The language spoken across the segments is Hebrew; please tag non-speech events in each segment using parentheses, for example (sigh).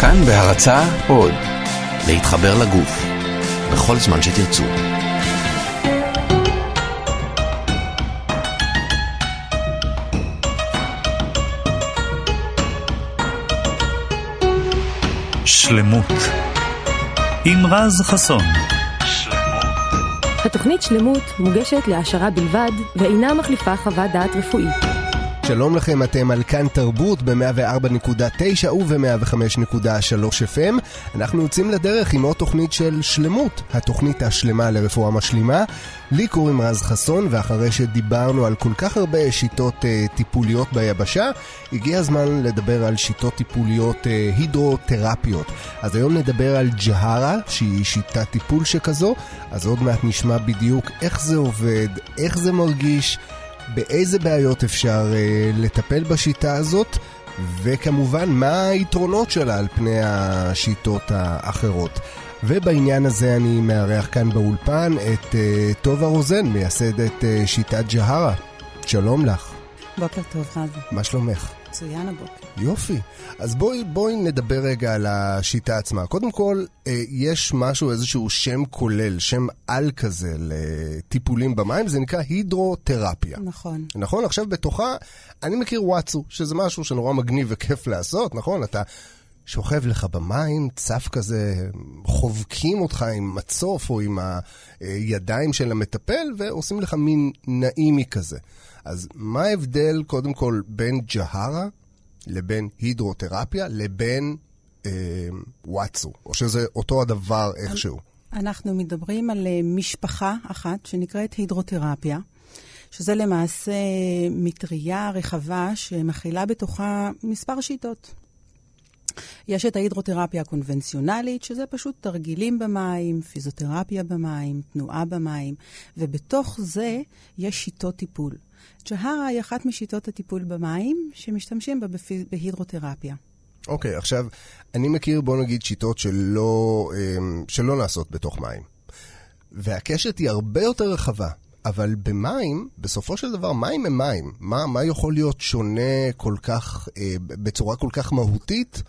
כאן בהרצה עוד, להתחבר לגוף, בכל זמן שתרצו. שלמות עם רז חסון התוכנית שלמות מוגשת להעשרה בלבד ואינה מחליפה חוות דעת רפואית. שלום לכם, אתם על כאן תרבות ב-104.9 וב-105.3 FM. אנחנו יוצאים לדרך עם עוד תוכנית של שלמות, התוכנית השלמה לרפואה משלימה. לי קוראים רז חסון, ואחרי שדיברנו על כל כך הרבה שיטות uh, טיפוליות ביבשה, הגיע הזמן לדבר על שיטות טיפוליות uh, הידרותרפיות. אז היום נדבר על ג'הרה, שהיא שיטת טיפול שכזו, אז עוד מעט נשמע בדיוק איך זה עובד, איך זה מרגיש. באיזה בעיות אפשר אה, לטפל בשיטה הזאת, וכמובן מה היתרונות שלה על פני השיטות האחרות. ובעניין הזה אני מארח כאן באולפן את אה, טובה רוזן, מייסדת אה, שיטת ג'הרה. שלום לך. בוקר טוב, חזי. מה שלומך? מצוין הבוקר. יופי. אז בואי, בואי נדבר רגע על השיטה עצמה. קודם כל, אה, יש משהו, איזשהו שם כולל, שם על כזה לטיפולים במים, זה נקרא הידרותרפיה. נכון. נכון? עכשיו בתוכה, אני מכיר וואטסו, שזה משהו שנורא מגניב וכיף לעשות, נכון? אתה... שוכב לך במים, צף כזה, חובקים אותך עם מצוף או עם הידיים של המטפל, ועושים לך מין נעימי כזה. אז מה ההבדל, קודם כל, בין ג'הרה לבין הידרותרפיה לבין אה, וואטסו? או שזה אותו הדבר איכשהו? אנחנו מדברים על אה, משפחה אחת שנקראת הידרותרפיה, שזה למעשה מטריה רחבה שמכילה בתוכה מספר שיטות. יש את ההידרותרפיה הקונבנציונלית, שזה פשוט תרגילים במים, פיזיותרפיה במים, תנועה במים, ובתוך זה יש שיטות טיפול. ג'הרה היא אחת משיטות הטיפול במים שמשתמשים בה בהידרותרפיה. אוקיי, okay, עכשיו, אני מכיר, בוא נגיד, שיטות שלא, אמ, שלא נעשות בתוך מים. והקשת היא הרבה יותר רחבה. אבל במים, בסופו של דבר, מים הם מים. מה, מה יכול להיות שונה כל כך, אה, בצורה כל כך מהותית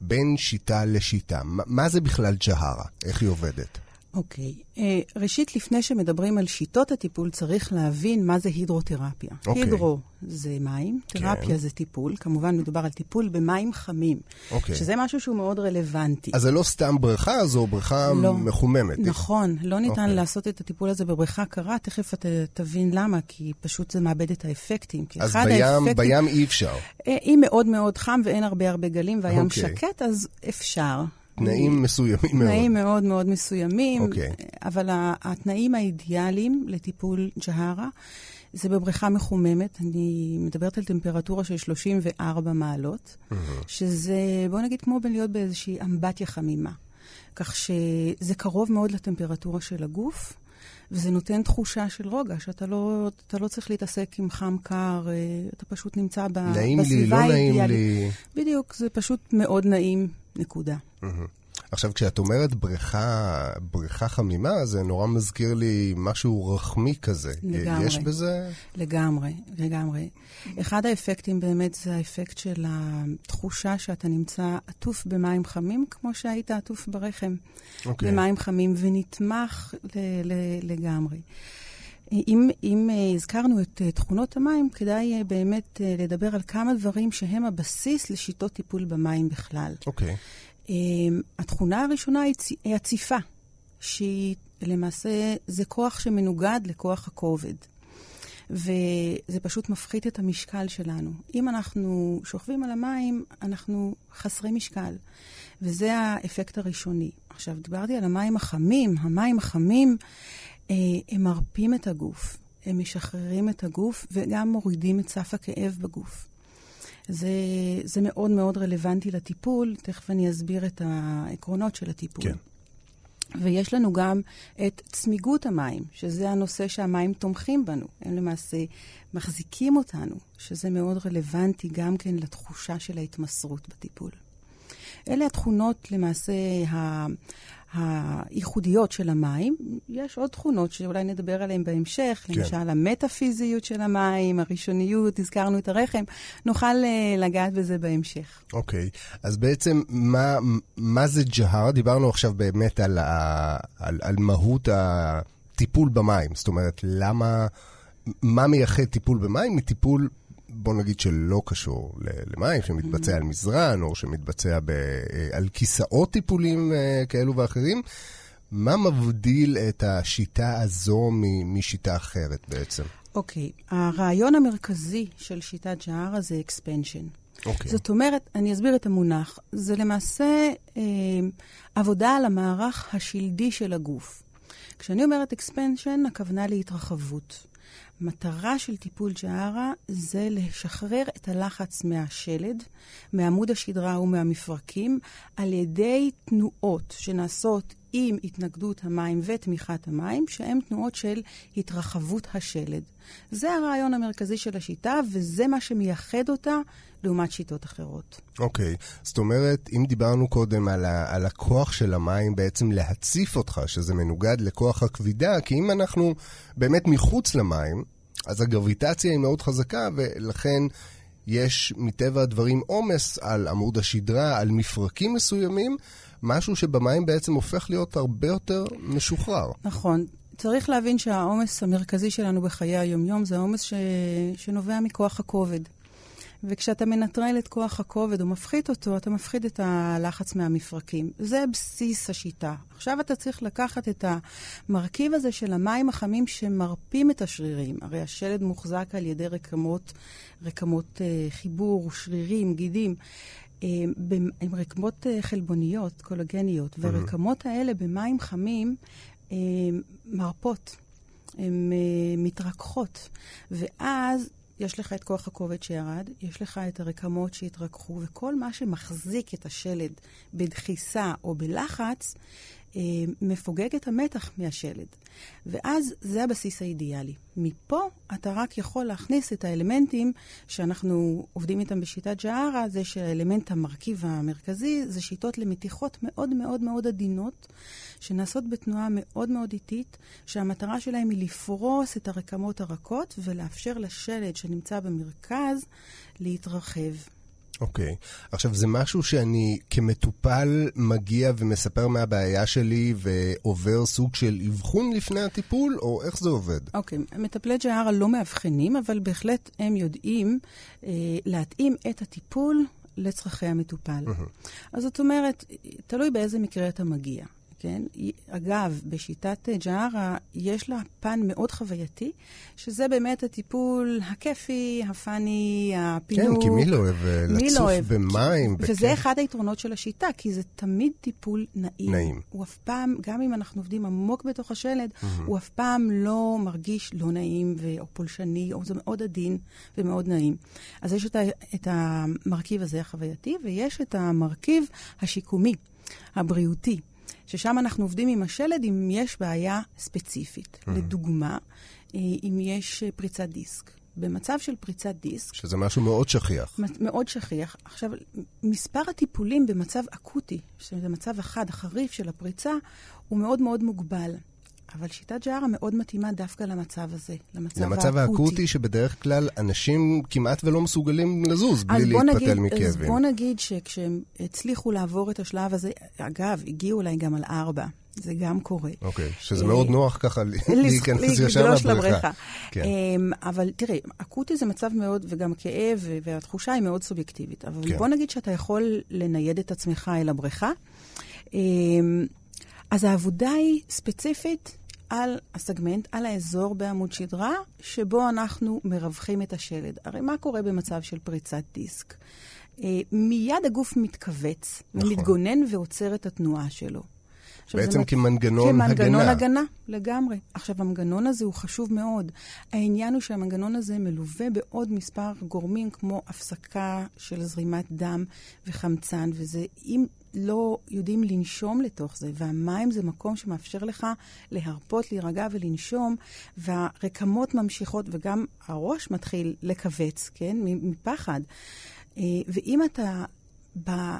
בין שיטה לשיטה? מה, זה בכלל ג'הרה? איך היא עובדת? אוקיי. Okay. אה, uh, ראשית, לפני שמדברים על שיטות הטיפול, צריך להבין מה זה הידרותרפיה. Okay. אוקיי. הידרו זה מים, תרפיה כן. זה טיפול. כמובן, מדובר על טיפול במים חמים, Okay. אוקיי. שזה משהו שהוא מאוד רלוונטי. אז זה לא סתם בריכה, זו בריכה לא, מחוממת. נכון, לא ניתן okay. אוקיי. לעשות את הטיפול הזה בבריכה קרה, תכף אתה תבין למה, כי פשוט זה מאבד את האפקטים. אז בים, האפקטים, בים אי אפשר. אה, אם מאוד מאוד חם ואין הרבה הרבה גלים והים okay. שקט, אז אפשר. תנאים מסוימים מאוד. תנאים מאוד מאוד מסוימים, okay. אוקיי. אבל התנאים האידיאליים לטיפול ג'הרה זה בבריכה מחוממת. אני מדברת על טמפרטורה של 34 מעלות, mm-hmm. שזה, בוא נגיד, כמו להיות באיזושהי אמבטיה חמימה. כך שזה קרוב מאוד לטמפרטורה של הגוף. וזה נותן תחושה של רוגע, שאתה לא, לא צריך להתעסק עם חם קר, אה, אתה פשוט נמצא ב, נעים בסביבה האידיאלית. נעים לי, לא נעים לי. בדיוק, זה פשוט מאוד נעים, נקודה. עכשיו, כשאת אומרת בריכה, בריכה חמימה, זה נורא מזכיר לי משהו רחמי כזה. לגמרי. יש בזה? לגמרי, לגמרי. אחד האפקטים באמת זה האפקט של התחושה שאתה נמצא עטוף במים חמים, כמו שהיית עטוף ברחם. Okay. אוקיי. במים חמים, ונתמך ל- ל- לגמרי. אם, אם uh, הזכרנו את uh, תכונות המים, כדאי uh, באמת לדבר על כמה דברים שהם הבסיס לשיטות טיפול במים בכלל. אוקיי. Okay. אמ, התכונה הראשונה היא הציפה, שהיא למעשה, זה כוח שמנוגד לכוח הכובד. וזה פשוט מפחית את המשקל שלנו. אם אנחנו שוכבים על המים, אנחנו חסרי משקל, וזה האפקט הראשוני. עכשיו, דיברתי על המים החמים. המים החמים, אה, הם מרפים את הגוף, הם משחררים את הגוף וגם מורידים את סף הכאב בגוף. זה, זה מאוד מאוד רלוונטי לטיפול, תכף אני אסביר את העקרונות של הטיפול. כן. ויש לנו גם את צמיגות המים, שזה הנושא שהמים תומכים בנו. הם למעשה מחזיקים אותנו, שזה מאוד רלוונטי גם כן לתחושה של ההתמסרות בטיפול. אלה התכונות למעשה הייחודיות של המים. יש עוד תכונות שאולי נדבר עליהן בהמשך, כן. למשל המטאפיזיות של המים, הראשוניות, הזכרנו את הרחם. נוכל אה, לגעת בזה בהמשך. אוקיי, אז בעצם מה, מה זה ג'הר? דיברנו עכשיו באמת על, ה, על, על מהות הטיפול במים. זאת אומרת, למה, מה מייחד טיפול במים מטיפול, בוא נגיד שלא קשור למים, שמתבצע על מזרן, או שמתבצע ב, על כיסאות טיפולים אה, כאלו ואחרים. מה מבדיל את השיטה הזו משיטה אחרת בעצם? אוקיי, הרעיון המרכזי של שיטת ג'הרה זה expansion. אוקיי. זאת אומרת, אני אסביר את המונח. זה למעשה אה, עבודה על המערך השלדי של הגוף. כשאני אומרת expansion, הכוונה להתרחבות. מטרה של טיפול ג'הרה זה לשחרר את הלחץ מהשלד, מעמוד השדרה ומהמפרקים, על ידי תנועות שנעשות עם התנגדות המים ותמיכת המים, שהן תנועות של התרחבות השלד. זה הרעיון המרכזי של השיטה, וזה מה שמייחד אותה לעומת שיטות אחרות. אוקיי, זאת אומרת, אם דיברנו קודם על, ה, על הכוח של המים בעצם להציף אותך, שזה מנוגד לכוח הכבידה, כי אם אנחנו באמת מחוץ למים, אז הגרביטציה היא מאוד חזקה, ולכן יש מטבע הדברים עומס על עמוד השדרה, על מפרקים מסוימים, משהו שבמים בעצם הופך להיות הרבה יותר משוחרר. נכון. צריך להבין שהעומס המרכזי שלנו בחיי היומיום זה העומס ש... שנובע מכוח הכובד. וכשאתה מנטרל את כוח הכובד או מפחית אותו, אתה מפחית את הלחץ מהמפרקים. זה בסיס השיטה. עכשיו אתה צריך לקחת את המרכיב הזה של המים החמים שמרפים את השרירים. הרי השלד מוחזק על ידי רקמות, רקמות אה, חיבור, שרירים, גידים. אה, עם רקמות אה, חלבוניות, קולגניות, והרקמות האלה במים חמים אה, מרפות, הן אה, מתרככות. ואז יש לך את כוח הכובד שירד, יש לך את הרקמות שהתרככו, וכל מה שמחזיק את השלד בדחיסה או בלחץ, אה, מפוגג את המתח מהשלד. ואז זה הבסיס האידיאלי. מפה אתה רק יכול להכניס את האלמנטים שאנחנו עובדים איתם בשיטת ג'הרה, זה שהאלמנט המרכיב המרכזי זה שיטות למתיחות מאוד מאוד מאוד עדינות, שנעשות בתנועה מאוד מאוד איטית, שהמטרה שלהם היא לפרוס את הרקמות הרכות ולאפשר לשלד שנמצא במרכז להתרחב. אוקיי. עכשיו, זה משהו שאני כמטופל מגיע ומספר מה הבעיה שלי ועובר סוג של אבחון לפני הטיפול, או איך זה עובד? אוקיי, מטפלי ג'הרה לא מאבחנים, אבל בהחלט הם יודעים אה, להתאים את הטיפול לצרכי המטופל. אז זאת אומרת, תלוי באיזה מקרה אתה מגיע. כן? אגב, בשיטת ג'הרה יש לה פן מאוד חווייתי, שזה באמת הטיפול הכיפי, הפאני, הפינוק. כן, כי מי לא אוהב אה, מי לצוף לא אוהב? במים? וזה בכיף? אחד היתרונות של השיטה, כי זה תמיד טיפול נעים. נעים. הוא אף פעם, גם אם אנחנו עובדים עמוק בתוך השלד, הוא אף פעם לא מרגיש לא נעים ו- או פולשני, או זה מאוד עדין ומאוד נעים. אז יש את, ה- את המרכיב הזה החווייתי, ויש את המרכיב השיקומי, הבריאותי. ששם אנחנו עובדים עם השלד אם יש בעיה ספציפית. לדוגמה, אה, אם יש אה, פריצת דיסק. במצב של פריצת דיסק, שזה משהו מאוד שכיח. מאוד שכיח. עכשיו, מספר הטיפולים במצב אקוטי, שזה מצב החד, החריף של הפריצה, הוא מאוד מאוד מוגבל. אבל שיטת ג'הרה מאוד מתאימה דווקא למצב הזה, למצב למצב האקוטי שבדרך כלל אנשים כמעט ולא מסוגלים לזוז בלי להתפתל נגיד, אז מכאבים. בוא נגיד שכשהם הצליחו לעבור את השלב הזה, אגב, הגיעו אולי גם על ארבע, זה גם קורה. אוקיי, שזה אה, מאוד נוח ככה להיכנס ישר לבריכה. כן. אמ, אבל תראה, אקוטי זה מצב מאוד, וגם הכאב והתחושה היא מאוד סובייקטיבית. אבל כן. בוא נגיד שאתה יכול לנייד את עצמך אל הבריכה. אמ, אז העבודה היא ספציפית על הסגמנט, על האזור בעמוד שדרה, שבו אנחנו מרווחים את השלד. הרי מה קורה במצב של פריצת דיסק? אה, מיד הגוף מתכווץ, נכון. ומתגונן ועוצר את התנועה שלו. עכשיו, זה בעצם מת- כמנגנון כמנגנון הגנה. הגנה, לגמרי. עכשיו, המנגנון הזה הוא חשוב מאוד. העניין הוא שהמנגנון הזה מלווה בעוד מספר גורמים, כמו הפסקה של זרימת דם וחמצן, וזה, אם לא יודעים לנשום לתוך זה, והמים זה מקום שמאפשר לך להרפות, להירגע ולנשום, והרקמות ממשיכות, וגם הראש מתחיל לכווץ, כן? מפחד. אה, ואם אתה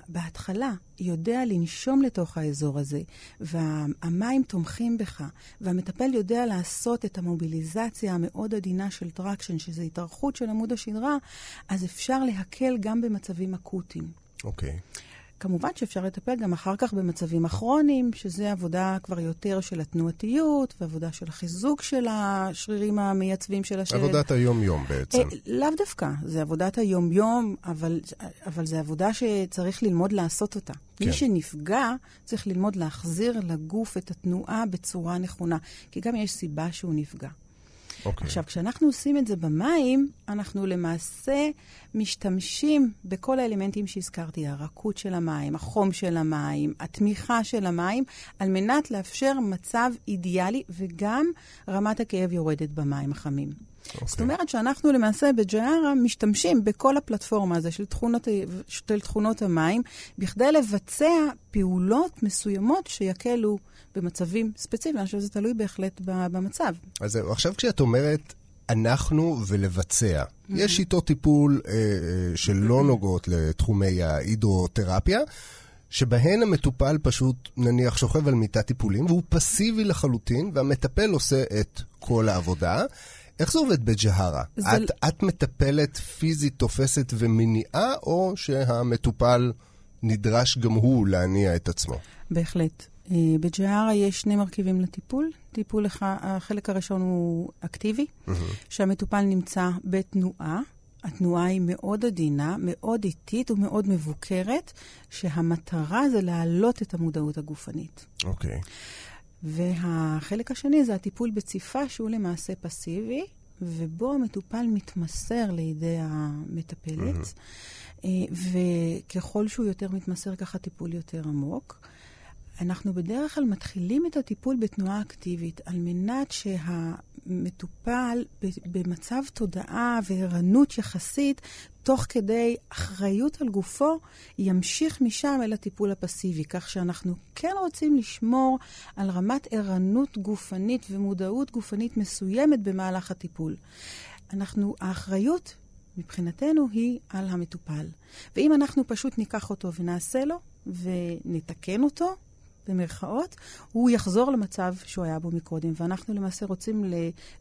בהתחלה יודע לנשום לתוך האזור הזה, והמים תומכים בך, והמטפל יודע לעשות את ה mobilization המאוד עדינה של traction, שזו התארכות של עמוד השדרה, אז אפשר להקל גם במצבים אקוטיים. אוקיי. Okay. כמובן שאפשר לטפל גם אחר כך במצבים הכרוניים, שזה עבודה כבר יותר של התנועתיות, ועבודה של החיזוק של השרירים המייצבים של השריר. עבודת היום-יום בעצם. אה, לאו דווקא, זה עבודת היום-יום, אבל, אבל זה עבודה שצריך ללמוד לעשות אותה. כן. מי שנפגע צריך ללמוד להחזיר לגוף את התנועה בצורה נכונה, כי גם יש סיבה שהוא נפגע. Okay. אוקיי. עכשיו, כשאנחנו עושים את זה במים, אנחנו למעשה משתמשים בכל האלמנטים שהזכרתי, הרכות של המים, החום של המים, התמיכה של המים, על מנת לאפשר מצב אידיאלי, וגם רמת הכאב יורדת במים החמים. Okay. אוקיי. זאת אומרת שאנחנו למעשה בג'ארה משתמשים בכל הפלטפורמה הזו של תכונות, של תכונות המים, בכדי לבצע פעולות מסוימות שיקלו במצבים ספציפיים, אני חושבת שזה תלוי בהחלט במצב. אז עכשיו כשאת אומרת אנחנו ולבצע, mm-hmm. יש שיטות טיפול אה, אה, שלא mm-hmm. נוגעות לתחומי ההידרותרפיה. שבהן המטופל פשוט, נניח, שוכב על מיטת טיפולים, והוא פסיבי לחלוטין, והמטפל עושה את כל העבודה. איך זה עובד בג'הרה? זה... את, את מטפלת פיזית, תופסת ומניעה, או שהמטופל נדרש גם הוא להניע את עצמו? בהחלט. אה, בג'הרה יש שני מרכיבים לטיפול. טיפול, החלק הראשון הוא אקטיבי, mm-hmm. שהמטופל נמצא בתנועה. התנועה היא מאוד עדינה, מאוד איטית ומאוד מבוקרת, שהמטרה זה להעלות את המודעות הגופנית. אוקיי. Okay. והחלק השני זה הטיפול בציפה, שהוא למעשה פסיבי, ובו המטופל מתמסר לידי המטפלת, mm-hmm. וככל שהוא יותר מתמסר, ככה טיפול יותר עמוק. אנחנו בדרך כלל מתחילים את הטיפול בתנועה אקטיבית, על מנת שהמטופל במצב תודעה וערנות יחסית, תוך כדי אחריות על גופו, ימשיך משם אל הטיפול הפסיבי. כך שאנחנו כן רוצים לשמור על רמת ערנות גופנית ומודעות גופנית מסוימת במהלך הטיפול. אנחנו, האחריות מבחינתנו היא על המטופל. ואם אנחנו פשוט ניקח אותו ונעשה לו ונתקן אותו, במרכאות, הוא יחזור למצב שהוא היה בו מקודם. ואנחנו למעשה רוצים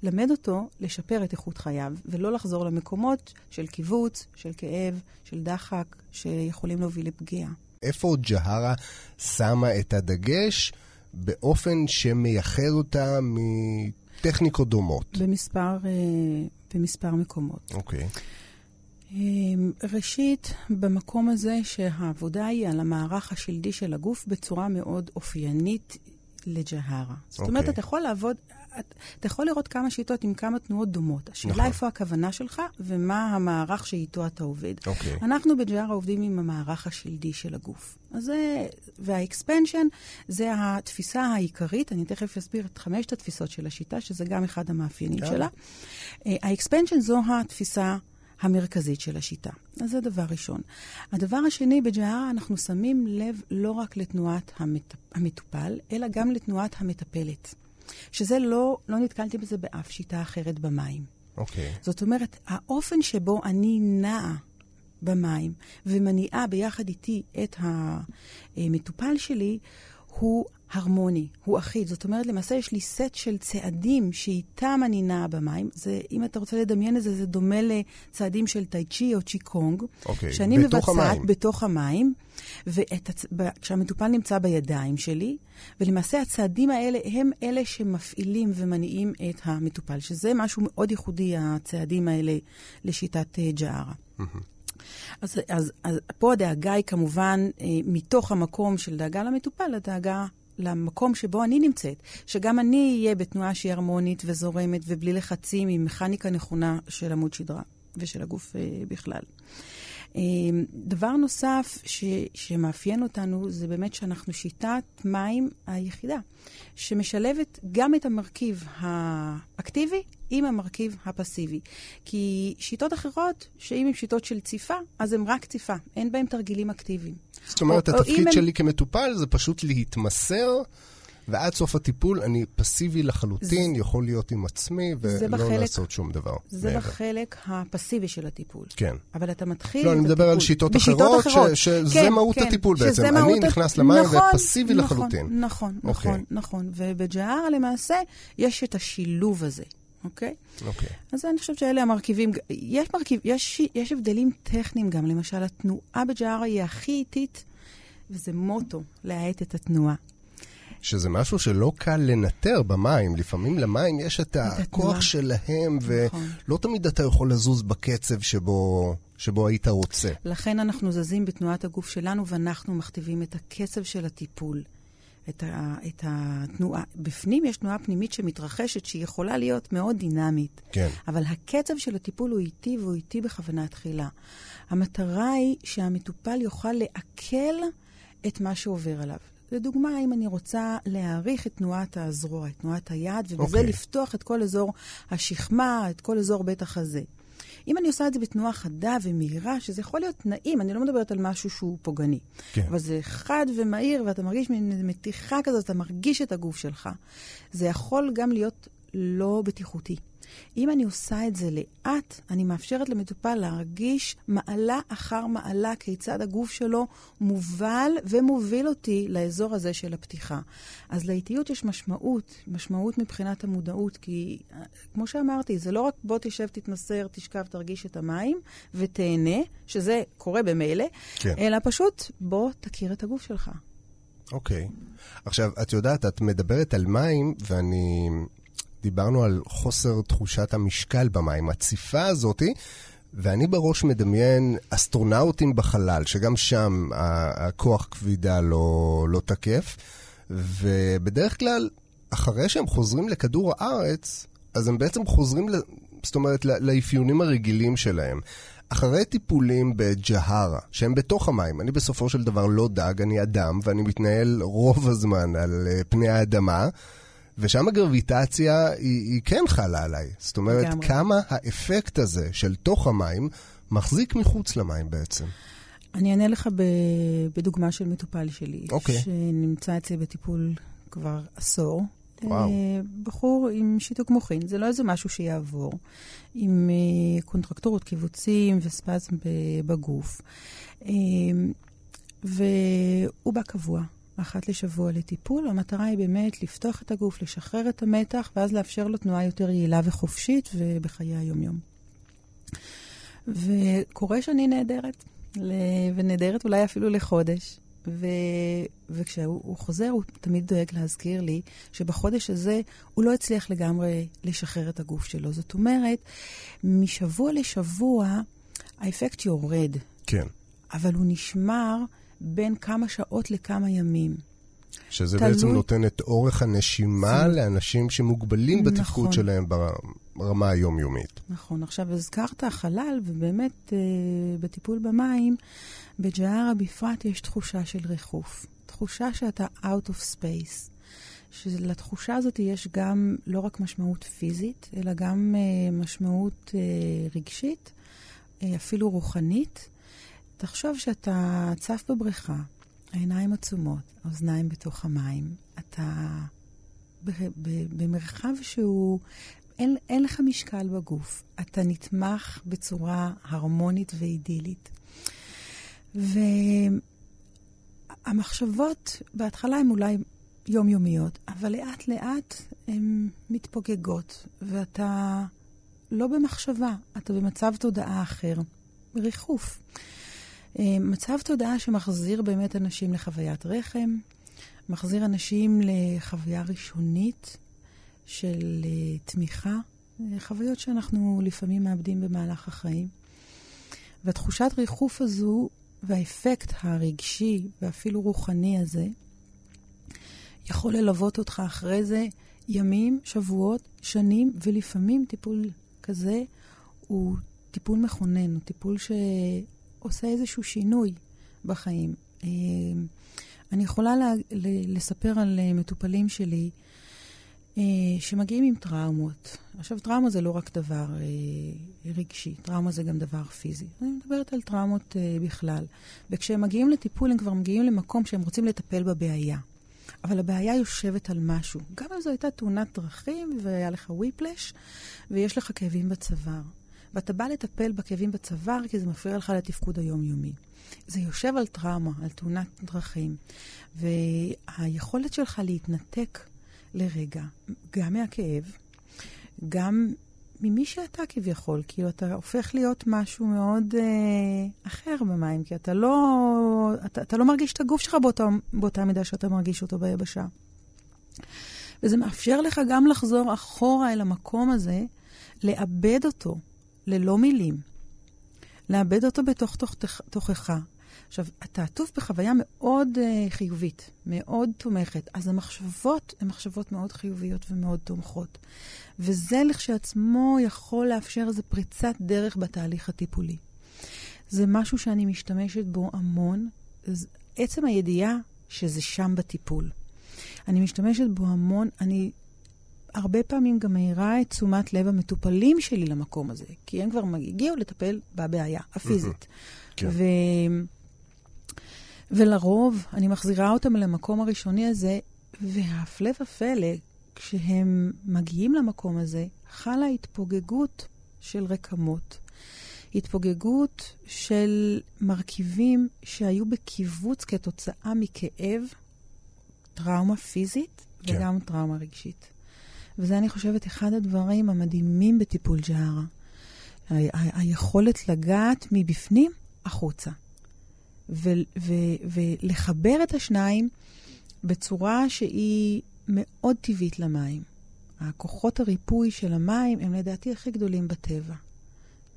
ללמד אותו לשפר את איכות חייו, ולא לחזור למקומות של קיבוץ, של כאב, של דחק, שיכולים להוביל לפגיעה. איפה ג'הרה שמה את הדגש באופן שמייחד אותה מטכניקות דומות? במספר, אה, במספר מקומות. אוקיי. Okay. אמ, ראשית, במקום הזה שהעבודה היא על המערך השלדי של הגוף בצורה מאוד אופיינית לג'הרה. זאת okay. אומרת, אוקיי. אתה יכול לעבוד, אתה יכול לראות כמה שיטות עם כמה תנועות דומות. השאלה נכון. איפה הכוונה שלך ומה המערך שאיתו אתה עובד. Okay. אוקיי. אנחנו בג'הרה עובדים עם המערך השלדי של הגוף. אז זה, והאקספנשן זה התפיסה העיקרית, אני תכף אסביר את חמשת התפיסות של השיטה, שזה גם אחד המאפיינים yeah. שלה. אה, האקספנשן זו התפיסה המרכזית של השיטה. אז זה דבר ראשון. הדבר השני, בג'הרה אנחנו שמים לב לא רק לתנועת המט... המטופל, אלא גם לתנועת המטפלת. שזה לא, לא נתקלתי בזה באף שיטה אחרת במים. אוקיי. Okay. זאת אומרת, האופן שבו אני נעה במים ומניעה ביחד איתי את המטופל שלי, הוא הרמוני, הוא אחיד. זאת אומרת, למעשה יש לי סט של צעדים שאיתם אני נעה במים. זה, אם אתה רוצה לדמיין את זה, זה דומה לצעדים של טאי צ'י או צ'י קונג. אוקיי, שאני בתוך מבצעת המים. בתוך המים, וכשהמטופל נמצא בידיים שלי, ולמעשה הצעדים האלה הם אלה שמפעילים ומניעים את המטופל, שזה משהו מאוד ייחודי, הצעדים האלה, לשיטת uh, ג'ערה. אז, אז, אז פה הדאגה היא כמובן אה, מתוך המקום של דאגה למטופל, הדאגה למקום שבו אני נמצאת, שגם אני אהיה בתנועה שהיא הרמונית וזורמת ובלי לחצים, עם מכניקה נכונה של עמוד שדרה ושל הגוף אה, בכלל. אה, דבר נוסף ש, שמאפיין אותנו זה באמת שאנחנו שיטת מים היחידה, שמשלבת גם את המרכיב האקטיבי עם המרכיב הפסיבי. כי שיטות אחרות, שאם הן שיטות של ציפה, אז הן רק ציפה, אין בהן תרגילים אקטיביים. זאת אומרת, או, התפקיד או שלי הם... כמטופל זה פשוט להתמסר ועד סוף הטיפול אני פסיבי לחלוטין, זה- יכול להיות עם עצמי ולא בחלק- לעשות שום דבר. זה מעבר. בחלק הפסיבי של הטיפול. כן. אבל אתה מתחיל לא, את אני מדבר על הטיפול. שיטות בשיטות אחרות, אחרות. ש- שזה כן, מהות כן, הטיפול שזה בעצם. אני מהות ה- נכנס למים נכון, ופסיבי נכון, לחלוטין. נכון, אוקיי. נכון, נכון. ובג'הרה למעשה יש את השילוב הזה, אוקיי? אוקיי. אז אני חושבת שאלה המרכיבים. יש, מרכיב, יש, יש הבדלים טכניים גם, למשל, התנועה בג'הרה היא הכי איטית, וזה מוטו, להאט את התנועה. שזה משהו שלא קל לנטר במים. לפעמים למים יש את הכוח. שלהם, נכון. ולא תמיד אתה יכול לזוז בקצב שבו, שבו היית רוצה. לכן אנחנו זזים בתנועת הגוף שלנו, ואנחנו מכתיבים את הקצב של הטיפול. את, ה, את התנועה. בפנים יש תנועה פנימית שמתרחשת, שהיא יכולה להיות מאוד דינמית. כן. אבל הקצב של הטיפול הוא איטי, והוא איטי בכוונה תחילה. המטרה היא שהמטופל יוכל לעכל את מה שעובר עליו. לדוגמה, אם אני רוצה להעריך את תנועת הזרוע, את תנועת היד, ובזה אוקיי. okay. לפתוח את כל אזור השכמה, את כל אזור בית החזה. אם אני עושה את זה בתנועה חדה ומהירה, שזה יכול להיות נעים, אני לא מדברת על משהו שהוא פוגעני. כן. אבל זה חד ומהיר, ואתה מרגיש מין מתיחה כזאת, אתה מרגיש את הגוף שלך. זה יכול גם להיות לא בטיחותי. אם אני עושה את זה לאט, אני מאפשרת למטופל להרגיש מעלה אחר מעלה כיצד הגוף שלו מובל ומוביל אותי לאזור הזה של הפתיחה. אז לאיטיות יש משמעות, משמעות מבחינת המודעות, כי אה, כמו שאמרתי, זה לא רק בוא תשב, תתנסר, תשכב, תרגיש את המים ותהנה, שזה קורה במילא, כן. אלא פשוט בוא תכיר את הגוף שלך. אוקיי. עכשיו, את יודעת, את מדברת על מים, ואני... דיברנו על חוסר תחושת המשקל במים, הציפה הזאתי, ואני בראש מדמיין אסטרונאוטים בחלל, שגם שם הכוח כבידה לא, לא תקף, ובדרך כלל, אחרי שהם חוזרים לכדור הארץ, אז הם בעצם חוזרים. זאת אומרת, לאפיונים הרגילים שלהם. אחרי טיפולים בג'הרה, שהם בתוך המים, אני בסופו של דבר לא דג, אני אדם, ואני מתנהל רוב הזמן על אה, פני האדמה, ושם הגרביטציה היא, היא כן חלה עליי. זאת אומרת, לגמרי. כמה האפקט הזה של תוך המים מחזיק מחוץ למים בעצם. אני אענה לך ב... בדוגמה של מטופל שלי, אוקיי. שנמצא אצלי בטיפול כבר עשור. וואו. אה, בחור עם שיתוק מוחין, זה לא איזה משהו שיעבור, עם אה, קונטרקטורות, קיבוצים וספזם בגוף. אה, והוא בא קבוע, אחת לשבוע לטיפול. המטרה היא באמת לפתוח את הגוף, לשחרר את המתח, ואז לאפשר לו תנועה יותר יעילה וחופשית ובחיי היום-יום. וקורה שאני נהדרת, ונהדרת אולי אפילו לחודש. ו... וכשהוא הוא חוזר, הוא תמיד דואג להזכיר לי שבחודש הזה הוא לא הצליח לגמרי לשחרר את הגוף שלו. זאת אומרת, משבוע לשבוע האפקט יורד, כן. אבל הוא נשמר בין כמה שעות לכמה ימים. שזה תלוי- בעצם נותן את אורך הנשימה זה- לאנשים שמוגבלים בתפקוד נכון. שלהם ברמה היומיומית. נכון. עכשיו, הזכרת חלל, ובאמת, אה, בטיפול במים, בג'הרה בפרט יש תחושה של ריחוף. תחושה שאתה out of space. שלתחושה הזאת יש גם לא רק משמעות פיזית, אלא גם אה, משמעות אה, רגשית, אה, אפילו רוחנית. תחשוב שאתה צף בבריכה, העיניים עצומות, האוזניים בתוך המים. אתה במרחב שהוא... אין, אין לך משקל בגוף. אתה נתמך בצורה הרמונית ואידילית. והמחשבות בהתחלה הן אולי יומיומיות, אבל לאט לאט הן מתפוגגות, ואתה לא במחשבה, אתה במצב תודעה אחר, ריחוף. אה, מצב תודעה שמחזיר באמת אנשים לחוויית רחם, מחזיר אנשים לחוויה ראשונית של אה, תמיכה, אה, חוויות שאנחנו לפעמים מאבדים במהלך החיים. והתחושת ריחוף הזו והאפקט הרגשי ואפילו רוחני הזה יכול ללוות אותך אחרי זה ימים, שבועות, שנים, ולפעמים טיפול כזה הוא טיפול מכונן, הוא טיפול שעושה איזשהו שינוי בחיים. אה, אני יכולה לספר על אה, מטופלים שלי אה, שמגיעים עם טראומות. עכשיו, טראומה זה לא רק דבר רגשי, טראומה זה גם דבר פיזי. אני מדברת על טראומות בכלל. וכשהם מגיעים לטיפול, הם כבר מגיעים למקום שהם רוצים לטפל בבעיה. אבל הבעיה יושבת על משהו. גם אם זו הייתה תאונת דרכים והיה לך וויפלש, ויש לך כאבים בצוואר. ואתה בא לטפל בכאבים בצוואר כי זה מפריע לך לתפקוד היומיומי. זה יושב על טראומה, על תאונת דרכים, והיכולת שלך להתנתק לרגע, גם מהכאב, גם ממי שאתה כביכול, כאילו אתה הופך להיות משהו מאוד אה, אחר במים, כי אתה לא, אתה, אתה לא מרגיש את הגוף שלך באותה, באותה מידה שאתה מרגיש אותו ביבשה. וזה מאפשר לך גם לחזור אחורה אל המקום הזה, לאבד אותו ללא מילים. לאבד אותו בתוך תוכך. עכשיו, אתה עטוף בחוויה מאוד uh, חיובית, מאוד תומכת, אז המחשבות הן מחשבות מאוד חיוביות ומאוד תומכות. וזה לכשעצמו יכול לאפשר איזו פריצת דרך בתהליך הטיפולי. זה משהו שאני משתמשת בו המון, עצם הידיעה שזה שם בטיפול. אני משתמשת בו המון, אני הרבה פעמים גם מאירה את תשומת לב המטופלים שלי למקום הזה, כי הם כבר הגיעו לטפל בבעיה הפיזית. כן. ו... ולרוב אני מחזירה אותם למקום הראשוני הזה, והפלא ופלא, כשהם מגיעים למקום הזה, חלה התפוגגות של רקמות. התפוגגות של מרכיבים שהיו בקיבוץ כתוצאה מכאב, טראומה פיזית כן. וגם טראומה רגשית. וזה, אני חושבת, אחד הדברים המדהימים בטיפול ג'הרה. היכולת לגעת מבפנים החוצה. ולחבר את השניים בצורה שהיא מאוד טבעית למים. הכוחות הריפוי של המים הם לדעתי הכי גדולים בטבע.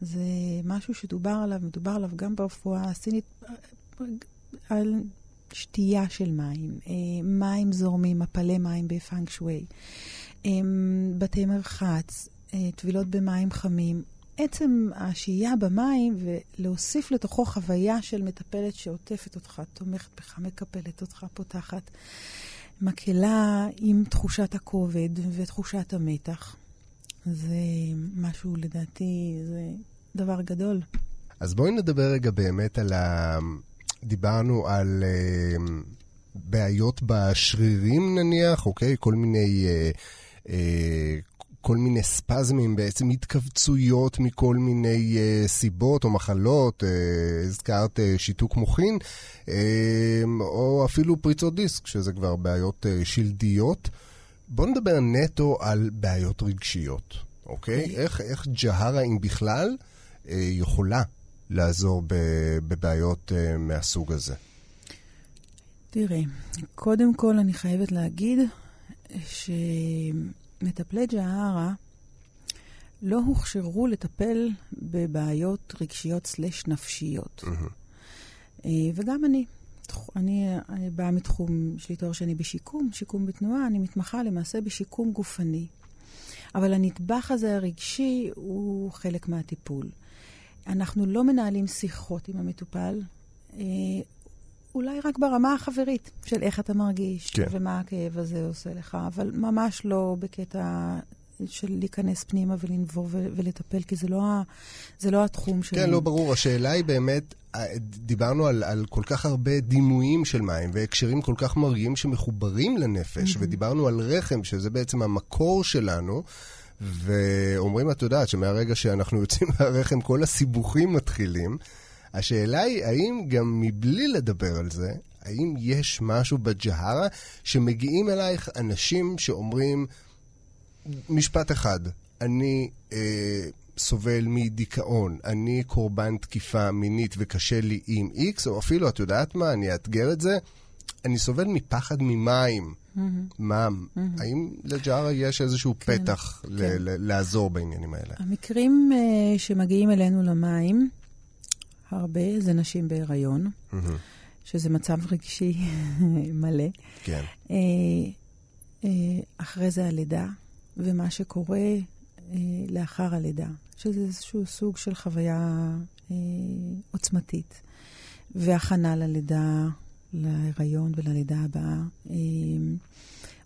זה משהו שדובר עליו, מדובר עליו גם ברפואה הסינית, על שתייה של מים, אה, מים זורמים, מפלי מים בפאנק שווי, בתי מרחץ, אה, טבילות במים חמים. עצם השהייה במים ולהוסיף לתוכו חוויה של מטפלת שעוטפת אותך, תומכת בך, מקפלת אותך, פותחת. מקהלה עם תחושת הכובד ותחושת המתח. זה משהו, לדעתי, זה דבר גדול. אז בואי נדבר רגע באמת על ה... דיברנו על uh, בעיות בשרירים נניח, אוקיי? כל מיני... Uh, כל מיני ספזמים, בעצם התכווצויות מכל מיני uh, סיבות או מחלות, uh, הזכרת uh, שיתוק מוחין, uh, או אפילו פריצות דיסק, שזה כבר בעיות uh, שלדיות. בואו נדבר נטו על בעיות רגשיות, אוקיי? Okay. איך, איך ג'הרה, אם בכלל, uh, יכולה לעזור בבעיות uh, מהסוג הזה? תראה, קודם כל אני חייבת להגיד ש... מטפלי ג'הרה לא הוכשרו לטפל בבעיות רגשיות סלש נפשיות. Mm-hmm. וגם אני. אני, אני באה מתחום, יש לי תואר שני בשיקום, שיקום בתנועה, אני מתמחה למעשה בשיקום גופני. אבל הנדבך הזה הרגשי הוא חלק מהטיפול. אנחנו לא מנהלים שיחות עם המטופל, אה, אולי רק ברמה החברית של איך אתה מרגיש, כן. ומה הכאב הזה עושה לך, אבל ממש לא בקטע של להיכנס פנימה ולנבור ולטפל, כי זה לא, ה, זה לא התחום שלנו. כן, לא ברור. השאלה היא באמת, אה, דיברנו על, על כל כך הרבה דימויים של מים והקשרים כל כך מרגיעים שמחוברים לנפש, mm-hmm. ודיברנו על רחם, שזה בעצם המקור שלנו. ואומרים, את יודעת, שמהרגע שאנחנו יוצאים (laughs) מהרחם כל הסיבוכים מתחילים. השאלה היא, האם גם מבלי לדבר על זה, האם יש משהו בג'הרה שמגיעים אלייך אנשים שאומרים, משפט אחד, אני אה, סובל מדיכאון, אני קורבן תקיפה מינית וקשה לי עם איקס, או אפילו, את יודעת מה, אני אאתגר את זה, אני סובל מפחד ממים. מה. האם לג'ארה יש איזשהו כן, פתח כן. לעזור בעניינים האלה? המקרים uh, שמגיעים אלינו למים, הרבה, זה נשים בהיריון, mm-hmm. שזה מצב רגשי (laughs) מלא. כן. אה, אה, אחרי זה הלידה, ומה שקורה אה, לאחר הלידה, שזה איזשהו סוג של חוויה עוצמתית. והכנה ללידה, להיריון וללידה הבאה.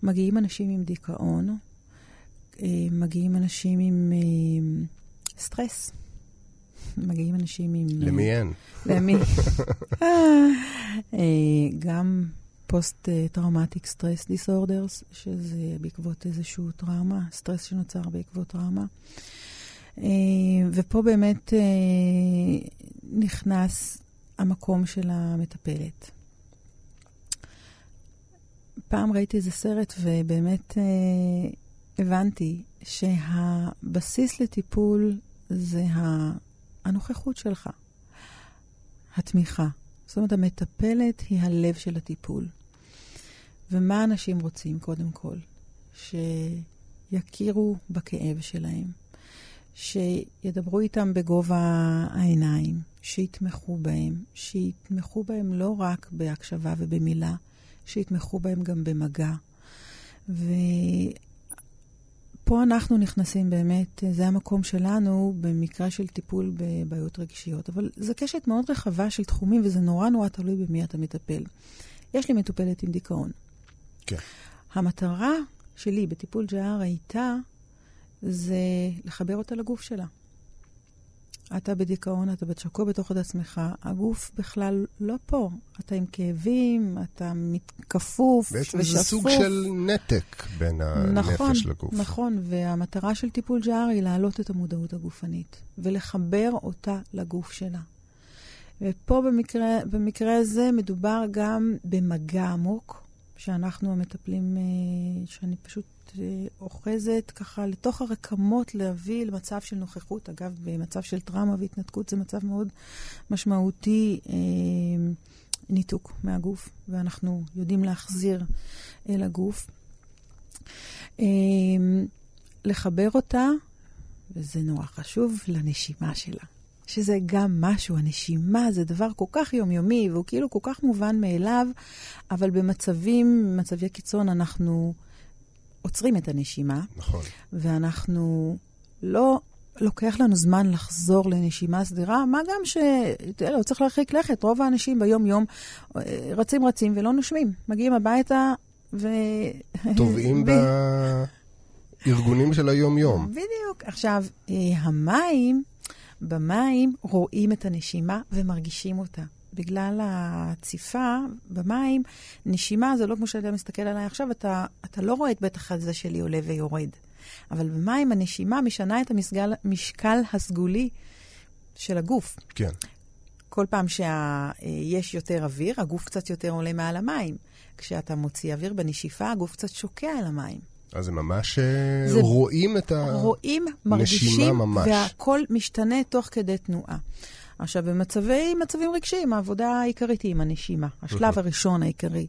מגיעים אנשים עם דיכאון, מגיעים אנשים עם סטרס. מגיעים אנשים עם... למי אין? למי? (laughs) אה, גם post-traumatic stress disorders, שזה בעקבות איזשהו טראומה, סטרס שנוצר בעקבות טראומה. אה, ופה באמת אה, נכנס המקום של המטפלת. פעם ראיתי איזה סרט ובאמת אה, הבנתי שהבסיס לטיפול זה הנוכחות שלך, התמיכה. זאת אומרת, המטפלת היא הלב של הטיפול. ומה אנשים רוצים, קודם כל? שיכירו בכאב שלהם, שידברו איתם בגובה העיניים, שיתמכו בהם, שיתמכו בהם לא רק בהקשבה ובמילה, שיתמכו בהם גם במגע. ופה אנחנו נכנסים באמת, זה המקום שלנו במקרה של טיפול בבעיות רגשיות. אבל זו קשת מאוד רחבה של תחומים, וזה נורא נורא תלוי במי אתה מטפל. יש לי מטופלת עם דיכאון. כן. המטרה שלי בטיפול ג'אר הייתה, זה לחבר אותה לגוף שלה. אתה בדיכאון, אתה בתשקוע בתוך עצמך, הגוף בכלל לא פה. אתה עם כאבים, אתה כפוף ושפוף. בעצם זה סוג של נתק בין נכון, הנפש לגוף. נכון, והמטרה של טיפול ג'אר היא להעלות את המודעות הגופנית ולחבר אותה לגוף שלה. ופה במקרה, במקרה הזה מדובר גם במגע עמוק, שאנחנו המטפלים, אה, שאני פשוט אוחזת ככה לתוך הרקמות להביא למצב של נוכחות. אגב, במצב של טראומה והתנתקות זה מצב מאוד משמעותי, אה, ניתוק מהגוף, ואנחנו יודעים להחזיר אל הגוף. לחבר אותה, וזה נורא חשוב, לנשימה שלה. שזה גם משהו, הנשימה זה דבר כל כך יומיומי, והוא כאילו כל כך מובן מאליו, אבל במצבים, במצבי קיצון, אנחנו עוצרים את הנשימה. נכון. ואנחנו לא... לוקח לנו זמן לחזור לנשימה סדירה, מה גם ש... תראה, לא צריך להרחיק לכת. רוב האנשים ביום-יום אה, רצים רצים ולא נושמים. מגיעים הביתה ו... טובעים בארגונים של היום-יום. בדיוק. עכשיו, אה, המים במים רואים את הנשימה ומרגישים אותה. בגלל הציפה במים, נשימה זה לא כמו שאתה מסתכל עליי עכשיו, אתה, אתה לא רואה את בטח הזה שלי עולה ויורד. אבל במים הנשימה משנה את המשקל, המשקל הסגולי של הגוף. כן. כל פעם שיש יותר אוויר, הגוף קצת יותר עולה מעל המים. כשאתה מוציא אוויר בנשיפה, הגוף קצת שוקע על המים. אז זה ממש אה, זה רואים את הנשימה ממש. רואים, מרגישים, והכל משתנה תוך כדי תנועה. עכשיו, במצבי, מצבים רגשיים, העבודה העיקרית היא עם הנשימה. השלב הראשון העיקרי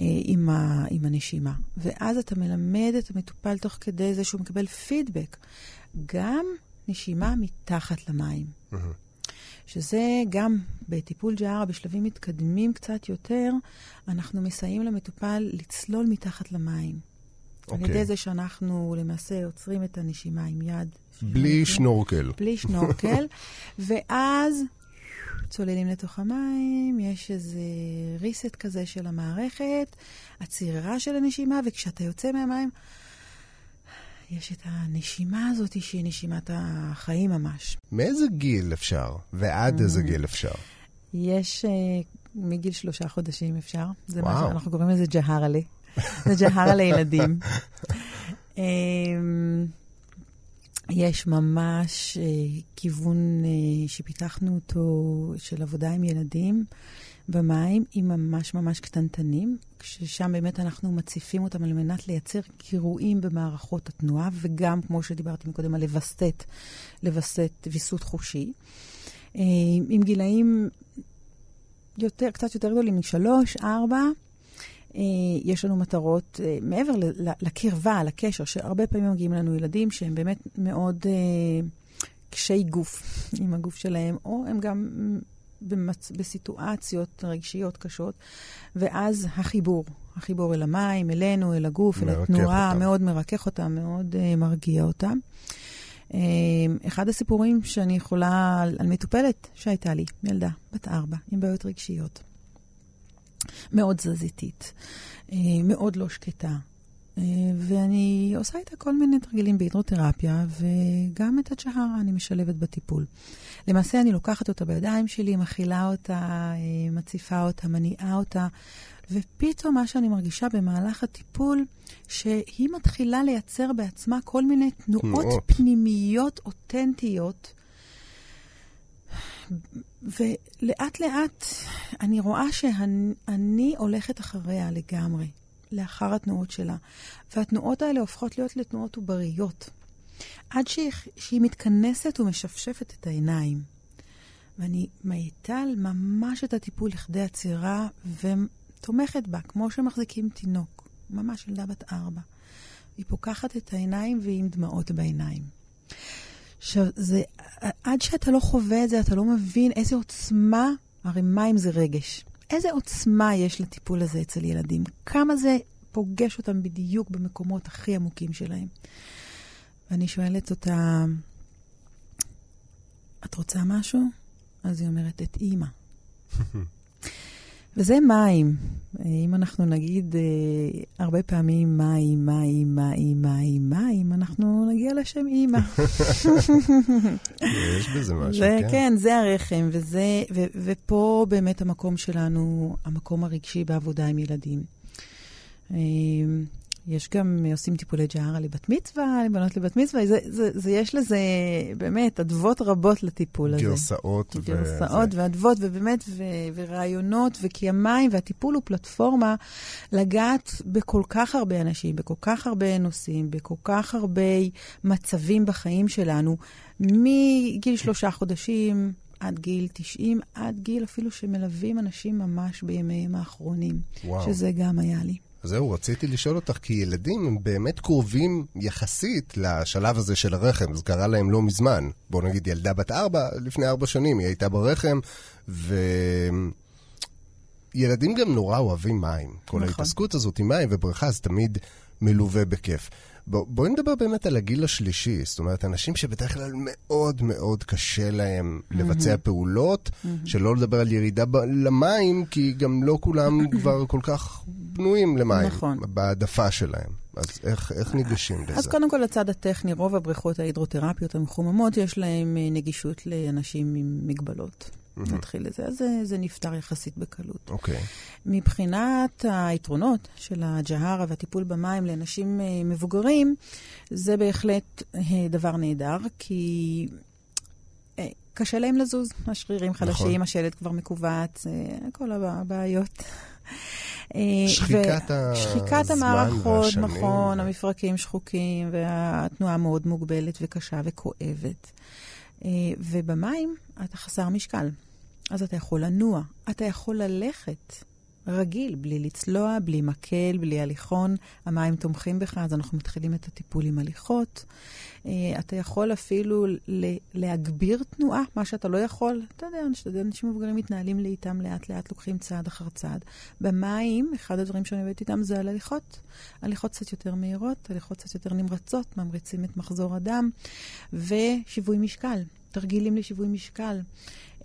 אה, עם, ה, עם הנשימה. ואז אתה מלמד את המטופל תוך כדי זה שהוא מקבל פידבק. גם נשימה מתחת למים. שזה גם בטיפול ג'ארה בשלבים מתקדמים קצת יותר, אנחנו מסייעים למטופל לצלול מתחת למים. Okay. על ידי אוקיי. זה שאנחנו למעשה עוצרים את הנשימה עם יד. בלי שנורקל. בלי שנורקל, (laughs) ואז צוללים לתוך המים, יש איזה reset כזה של המערכת, הצרירה של הנשימה, וכשאתה יוצא מהמים, יש את הנשימה הזאת שהיא נשימת החיים ממש. מאיזה גיל אפשר? ועד איזה גיל אפשר? יש uh, מגיל שלושה חודשים אפשר. זה וואו. מה שאנחנו קוראים לזה ג'הרלי. זה ג'הרה לילדים. אמ, יש ממש uh, כיוון uh, שפיתחנו אותו של עבודה עם ילדים במים, עם ממש ממש קטנטנים, ששם באמת אנחנו מציפים אותם על מנת לייצר קירויים במערכות התנועה, וגם, כמו שדיברתי קודם, על לווסת, לווסת ויסות חושי. Uh, עם גילאים יותר, קצת יותר גדולים משלוש, ארבע, אה, יש לנו מטרות אה, מעבר לקרבה, לקשר, שהרבה פעמים מגיעים לנו ילדים שהם באמת מאוד אה, קשי גוף (laughs) עם הגוף שלהם, או הם גם במצ... בסיטואציות רגשיות קשות, ואז החיבור, החיבור אל המים, אלינו, אל הגוף, אל התנועה, אותם. מאוד מרכך אותם, מאוד uh, מרגיע אותם. Uh, אחד הסיפורים שאני יכולה, על מטופלת שהייתה לי, ילדה, בת ארבע, עם בעיות רגשיות. מאוד תזזיתית, אה, מאוד לא שקטה. אה, ואני עושה איתה כל מיני תרגילים בהידרותרפיה, וגם את הצ'הרה אני משלבת בטיפול. למעשה אני לוקחת אותה בידיים שלי, מכילה אותה, אה, מציפה אותה, מניעה אותה, ופתאום מה שאני מרגישה במהלך הטיפול, שהיא מתחילה לייצר בעצמה כל מיני תנועות, תנועות. פנימיות אותנטיות. ולאט לאט אני רואה שאני הולכת אחריה לגמרי, לאחר התנועות שלה. והתנועות האלה הופכות להיות לתנועות עובריות. עד שהיא, שהיא מתכנסת ומשפשפת את העיניים. ואני מאיטה ממש את הטיפול לכדי עצירה ותומכת בה, כמו שמחזיקים תינוק, ממש ילדה בת ארבע. היא פוקחת את העיניים והיא עם דמעות בעיניים. עכשיו, עד שאתה לא חווה את זה, אתה לא מבין איזה עוצמה, הרי מים זה רגש. איזה עוצמה יש לטיפול הזה אצל ילדים. כמה זה פוגש אותם בדיוק במקומות הכי עמוקים שלהם. ואני שואלת אותה, את רוצה משהו? אז היא אומרת, את אימא. (laughs) וזה מים. אם אנחנו נגיד אה, הרבה פעמים מים, מים, מים, מים, מים, אנחנו נגיע לשם אימא. יש בזה משהו, זה, כן. כן, זה הרחם, וזה, ו, ופה באמת המקום שלנו, המקום הרגשי בעבודה עם ילדים. יש גם, עושים טיפולי ג'הרה לבת מצווה, לבנות לבת מצווה, זה, זה, זה, יש לזה באמת אדוות רבות לטיפול הזה. גרסאות. ו- גרסאות זה. ואדוות, ובאמת, ו- ורעיונות, וכי המים והטיפול הוא פלטפורמה לגעת בכל כך הרבה אנשים, בכל כך הרבה נושאים, בכל כך הרבה מצבים בחיים שלנו, מגיל שלושה חודשים עד גיל 90, עד גיל אפילו שמלווים אנשים ממש בימיהם האחרונים. וואו. שזה גם היה לי. זהו, רציתי לשאול אותך, כי ילדים הם באמת קרובים יחסית לשלב הזה של הרחם, זה קרה להם לא מזמן. בוא נגיד ילדה בת ארבע, לפני ארבע שנים, היא הייתה ברחם, וילדים גם נורא אוהבים מים. כל נכון. ההתעסקות הזאת עם מים ובריכה זה תמיד מלווה בכיף. בוא, בואי נדבר באמת על הגיל השלישי, זאת אומרת, אנשים שבדרך כלל מאוד מאוד קשה להם לבצע פעולות, שלא לדבר על ירידה ב- למים, כי גם לא כולם (clears throat) כבר כל כך בנויים למים, נכון. בהעדפה שלהם. אז איך, איך ניגשים לזה? אז קודם כל, לצד הטכני, רוב הבריכות ההידרותרפיות המחוממות, יש להם אה, נגישות לאנשים עם מגבלות. נתחיל לזה, אז זה, זה נפתר יחסית בקלות. אוקיי. מבחינת היתרונות של הג'הרה והטיפול במים לאנשים אה, מבוגרים, זה בהחלט אה, דבר נהדר, כי אה, קשה להם לזוז, השרירים חלשים, נכון. השלד כבר מכווץ, כל הבעיות. שחיקת הזמן שחיקת המערכות, והשנים. נכון, המפרקים שחוקים, והתנועה מאוד מוגבלת וקשה וכואבת. ובמים אתה חסר משקל, אז אתה יכול לנוע, אתה יכול ללכת רגיל, בלי לצלוע, בלי מקל, בלי הליכון. המים תומכים בך, אז אנחנו מתחילים את הטיפול עם הליכות. אה, אתה יכול אפילו להגביר תנועה, מה שאתה לא יכול. אתה יודע, אנשים מבוגרים מתנהלים לאיתם לאט-לאט, לוקחים צעד אחר צעד. במים, אחד הדברים שאני עובדת איתם זה על הליכות. הליכות קצת יותר מהירות, הליכות קצת יותר נמרצות, ממריצים את מחזור הדם, ושיווי משקל. תרגילים לשיווי משקל,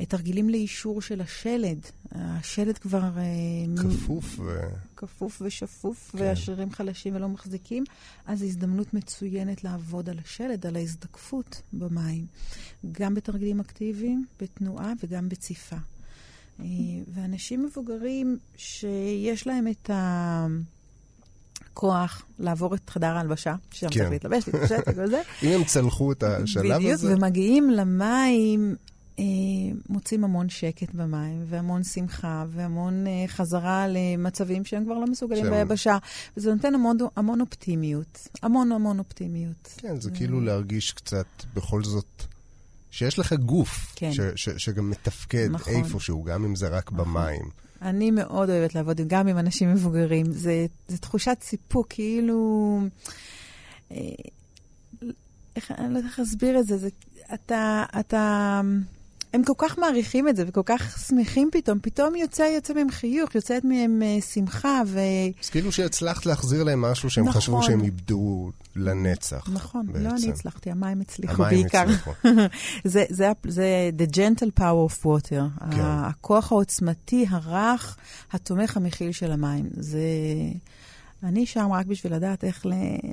תרגילים לאישור של השלד. השלד כבר... אה, כפוף ו... כפוף ושפוף, כן. והשרירים חלשים ולא מחזיקים, אז זו הזדמנות מצוינת לעבוד על השלד, על ההזדקפות במים. גם בתרגילים אקטיביים, בתנועה וגם בציפה. אה, ואנשים מבוגרים שיש להם את הכוח לעבור את חדר ההלבשה, שם כן. צריך להתלבש, להתפשט וכל (laughs) זה, אם הם צלחו את השלב בדיוק, הזה... ומגיעים למים, מוצאים המון שקט במים, והמון שמחה, והמון אה, חזרה למצבים שהם כבר לא מסוגלים שהם- ביבשה. וזה נותן המון, המון אופטימיות. המון המון אופטימיות. כן, זה כאילו להרגיש קצת, בכל זאת, שיש לך גוף, כן. ש, ש, שגם מתפקד נכון. איפשהו, גם אם זה רק במים. אני מאוד אוהבת לעבוד גם עם אנשים מבוגרים. זה, זה תחושת סיפוק, כאילו... אה, איך, אני לא יודעת איך להסביר את זה. זה אתה, אתה... הם כל כך מעריכים את זה וכל כך שמחים פתאום. פתאום יוצא, יוצא מהם חיוך, יוצאת מהם אה, שמחה, ו... אז כאילו שהצלחת להחזיר להם משהו שהם נכון. חשבו שהם איבדו לנצח. נכון, בעצם. לא אני הצלחתי, המים הצליחו המים בעיקר. הצליחו. (laughs) זה, זה, זה the gentle power of water, כן. הכוח העוצמתי, הרך, התומך המכיל של המים. זה, אני שם רק בשביל לדעת איך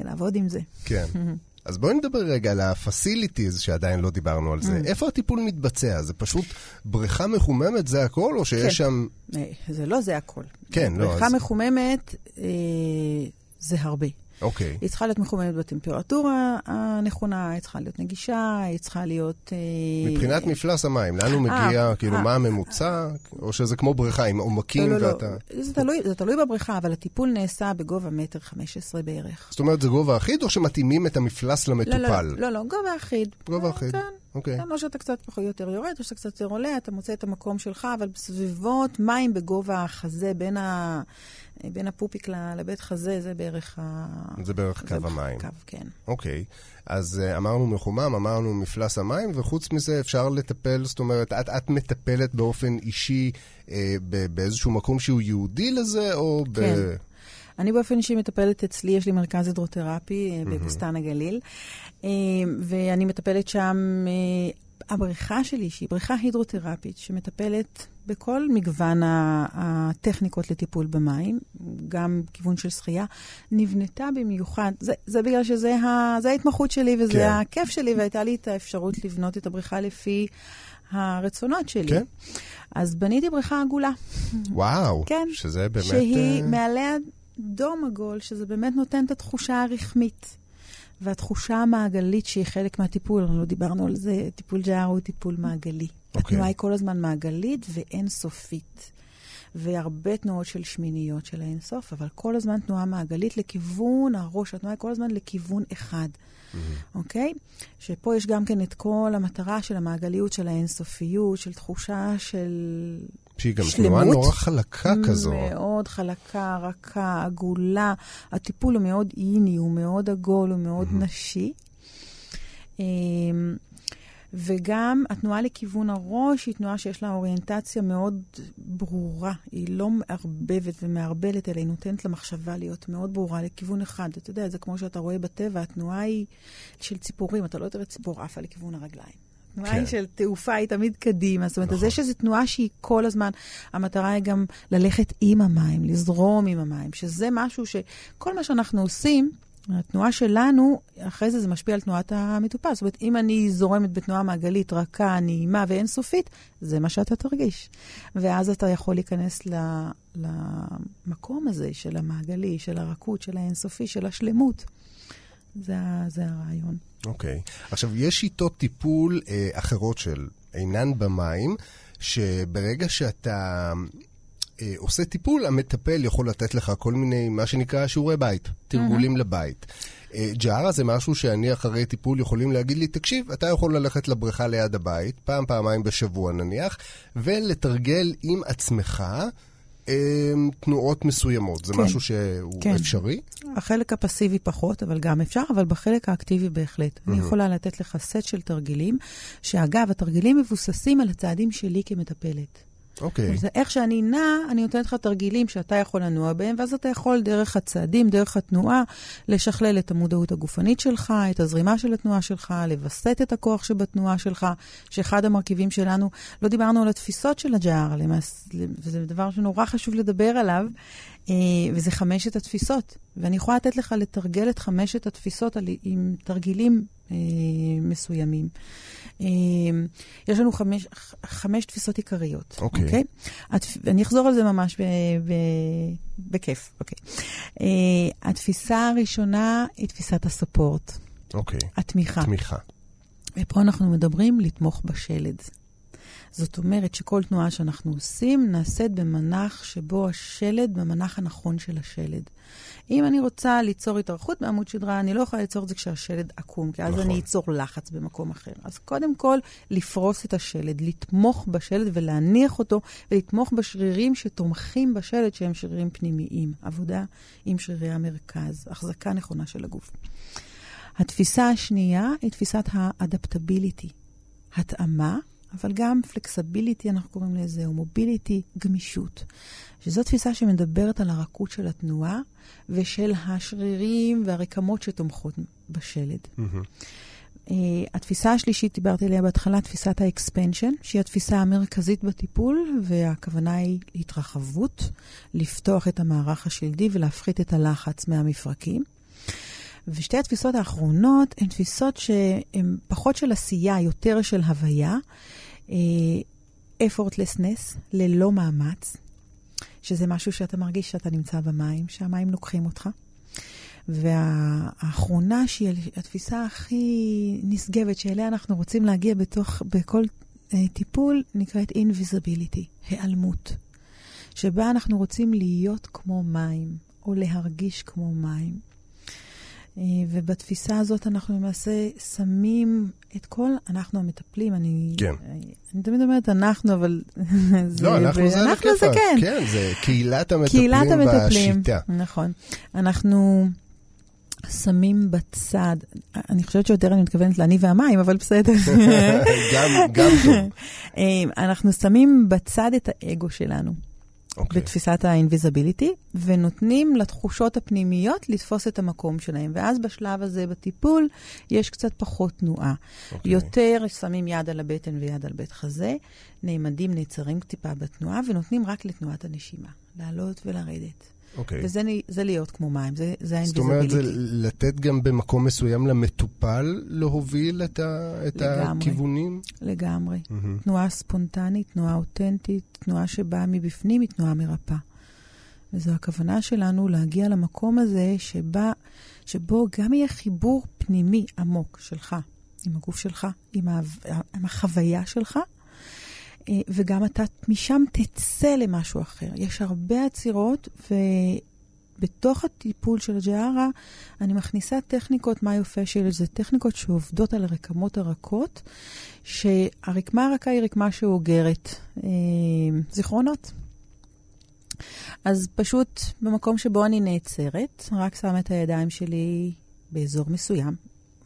לעבוד עם זה. כן. (laughs) אז בואי נדבר רגע על ה-facilities שעדיין לא דיברנו על זה. איפה הטיפול מתבצע? זה פשוט בריכה מחוממת, זה הכל, או שיש כן. שם... אה, זה לא זה הכל. כן, לא, בריכה אז- מחוממת אה, זה הרבה. אוקיי. היא צריכה להיות מחוממת בטמפרטורה הנכונה, היא צריכה להיות נגישה, היא צריכה להיות... אה, מבחינת מפלס המים, לאן הוא אה, מגיע? כאילו, אה. מה הממוצע? או שזה כמו בריכה עם עומקים לא, לא, ואתה... לא. זה תלוי, זה תלוי בבריכה, אבל הטיפול נעשה בגובה מטר חמש עשרה בערך. זאת אומרת, זה גובה אחיד, או שמתאימים את המפלס למטופל? לא, לא, גובה אחיד. גובה אחיד. כן. אוקיי. כן, או שאתה קצת פחות יותר יורד, או שאתה קצת יותר עולה, אתה מוצא את המקום שלך, אבל בסביבות מים בגובה החזה, בין, ה... בין הפופיק לבית חזה, זה בערך ה... זה בערך קו זה המים. קו, כן. אוקיי. אז uh, אמרנו מחומם, אמרנו מפלס המים, וחוץ מזה אפשר לטפל, זאת אומרת, את, את מטפלת באופן אישי ב- באיזשהו מקום שהוא ייעודי לזה, או ב... אני באופן אישי מטפלת אצלי, יש לי מרכז הידרותרפי אה, בבוסתן הגליל, אה, ואני מטפלת שם, אה, הבריכה שלי, שהיא בריכה הידרותרפית, שמטפלת בכל מגוון הטכניקות לטיפול במים, גם כיוון של שחייה, נבנתה במיוחד, זה, זה בגלל שזה ה, זה ההתמחות שלי וזה כן. הכיף שלי, והייתה לי את האפשרות לבנות את הבריכה לפי הרצונות שלי. כן. אז בניתי בריכה עגולה. וואו. כן. שזה באמת... שהיא מעליה דום עגול, שזה באמת נותן את התחושה הרחמית. והתחושה המעגלית שהיא חלק מהטיפול, לא דיברנו על זה, טיפול ג'אר הוא טיפול מעגלי. אוקיי. התנועה היא כל הזמן מעגלית ואינסופית. והרבה תנועות של שמיניות של האינסוף, אבל כל הזמן תנועה מעגלית לכיוון הראש, התנועה היא כל הזמן לכיוון אחד, אוקיי? שפה יש גם כן את כל המטרה של המעגליות, של האינסופיות, של תחושה של שהיא גם שלמות. תנועה נורא חלקה כזו. מאוד חלקה, רכה, עגולה. הטיפול הוא מאוד איני, הוא מאוד עגול, הוא מאוד נשי. אמ, וגם התנועה לכיוון הראש היא תנועה שיש לה אוריינטציה מאוד ברורה. היא לא מערבבת ומערבלת, אלא היא נותנת למחשבה להיות מאוד ברורה לכיוון אחד. אתה יודע, זה כמו שאתה רואה בטבע, התנועה היא של ציפורים, אתה לא תראה ציפור עפה לכיוון הרגליים. כן. של תעופה, היא תמיד קדימה. זאת אומרת, נכון. אז יש איזו תנועה שהיא כל הזמן, המטרה היא גם ללכת עם המים, לזרום עם המים, שזה משהו שכל מה שאנחנו עושים, התנועה שלנו, אחרי זה זה משפיע על תנועת המטופל. זאת אומרת, אם אני זורמת בתנועה מעגלית רכה, נעימה ואינסופית, זה מה שאתה תרגיש. ואז אתה יכול להיכנס ל, למקום הזה של המעגלי, של הרכות, של האינסופי, של השלמות. זה, זה הרעיון. אוקיי. עכשיו, יש שיטות טיפול אה, אחרות של אינן במים, שברגע שאתה אה, עושה טיפול, המטפל יכול לתת לך כל מיני, מה שנקרא שיעורי בית, תרגולים לבית. אה, ג'ארה זה משהו שאני אחרי טיפול יכולים להגיד לי, תקשיב, אתה יכול ללכת לבריכה ליד הבית, פעם, פעמיים בשבוע נניח, ולתרגל עם עצמך תנועות מסוימות. זה כן. משהו שהוא כן. אפשרי? החלק הפסיבי פחות, אבל גם אפשר, אבל בחלק האקטיבי בהחלט. אני יכולה לתת לך סט של תרגילים, שאגב, התרגילים מבוססים על הצעדים שלי כמטפלת. אוקיי. זה איך שאני נעה, אני נותנת לך תרגילים שאתה יכול לנוע בהם, ואז אתה יכול דרך הצעדים, דרך התנועה, לשכלל את המודעות הגופנית שלך, את הזרימה של התנועה שלך, לווסת את הכוח שבתנועה שלך, שאחד המרכיבים שלנו, לא דיברנו על התפיסות של הג'אר, למעש, וזה דבר שנורא חשוב לדבר עליו, וזה חמשת התפיסות. ואני יכולה לתת לך לתרגל את חמשת התפיסות על, עם תרגילים אה, מסוימים. אה, יש לנו חמש, חמש תפיסות עיקריות. אוקיי. אוקיי? התפ... אני אחזור על זה ממש ב... ב... בכיף. אוקיי. אה, התפיסה הראשונה היא תפיסת הספורט, אוקיי. התמיכה. תמיכה. ופה אנחנו מדברים לתמוך בשלד. זאת אומרת שכל תנועה שאנחנו עושים נעשית במנח שבו השלד, במנח הנכון של השלד. אם אני רוצה ליצור התארכות בעמוד שדרה, אני לא יכולה ליצור את זה כשהשלד עקום, כי אז נכון. אני אצור לחץ במקום אחר. אז קודם כל, לפרוס את השלד, לתמוך בשלד ולהניח אותו, ולתמוך בשרירים שתומכים בשלד, שהם שרירים פנימיים. עבודה עם שרירי המרכז, החזקה נכונה של הגוף. התפיסה השנייה היא תפיסת האדפטביליטי, התאמה, אבל גם פלקסביליטי, אנחנו קוראים לזה, או מוביליטי, גמישות. שזו תפיסה שמדברת על הרכות של התנועה ושל השרירים והרקמות שתומכות בשלד. Uh, התפיסה השלישית, דיברתי עליה בהתחלה, תפיסת האקספנשן, שהיא התפיסה המרכזית בטיפול, והכוונה היא התרחבות, לפתוח את המערך השלדי ולהפחית את הלחץ מהמפרקים. ושתי התפיסות האחרונות הן תפיסות שהן פחות של עשייה, יותר של הוויה. Uh, effortlessness, ללא מאמץ, שזה משהו שאתה מרגיש שאתה נמצא במים, שהמים לוקחים אותך. והאחרונה, שהיא התפיסה הכי נשגבת, שאליה אנחנו רוצים להגיע בתוך, בכל uh, טיפול, נקראת invisibility, היעלמות. שבה אנחנו רוצים להיות כמו מים, או להרגיש כמו מים. Uh, ובתפיסה הזאת אנחנו למעשה שמים את כל, אנחנו המטפלים, אני... כן. אני תמיד אומרת אנחנו, אבל... (laughs) זה, לא, אנחנו זה אנחנו זה כן. כן, זה קהילת המטפלים, קהילת המטפלים בשיטה. נכון. אנחנו... שמים בצד, אני חושבת שיותר אני מתכוונת לאני והמים, אבל בסדר. (laughs) גם, גם טוב. אנחנו שמים בצד את האגו שלנו. Okay. אוקיי. בתפיסת ה-invisibility, ונותנים לתחושות הפנימיות לתפוס את המקום שלהם. ואז בשלב הזה בטיפול יש קצת פחות תנועה. Okay. אוקיי. יותר שמים יד על הבטן ויד על בית חזה, נעמדים, נעצרים טיפה בתנועה, ונותנים רק לתנועת הנשימה, לעלות ולרדת. אוקיי. וזה להיות כמו מים, זה, זה ה-invisibility. זאת אומרת, זה לתת גם במקום מסוים למטופל להוביל את, ה, את לגמרי, הכיוונים? לגמרי. Mm-hmm. תנועה ספונטנית, תנועה אותנטית, תנועה שבאה מבפנים היא תנועה מרפאה. וזו הכוונה שלנו להגיע למקום הזה שבה, שבו גם יהיה חיבור פנימי עמוק שלך, עם הגוף שלך, עם, ה, עם החוויה שלך, וגם אתה משם תצא למשהו אחר. יש הרבה עצירות, ובתוך הטיפול של הג'ארה אני מכניסה טכניקות מיופשיאל, זה טכניקות שעובדות על הרקמות הרכות, שהרקמה הרכה היא רקמה שאוגרת אה, זיכרונות. אז פשוט במקום שבו אני נעצרת, רק שמה את הידיים שלי באזור מסוים,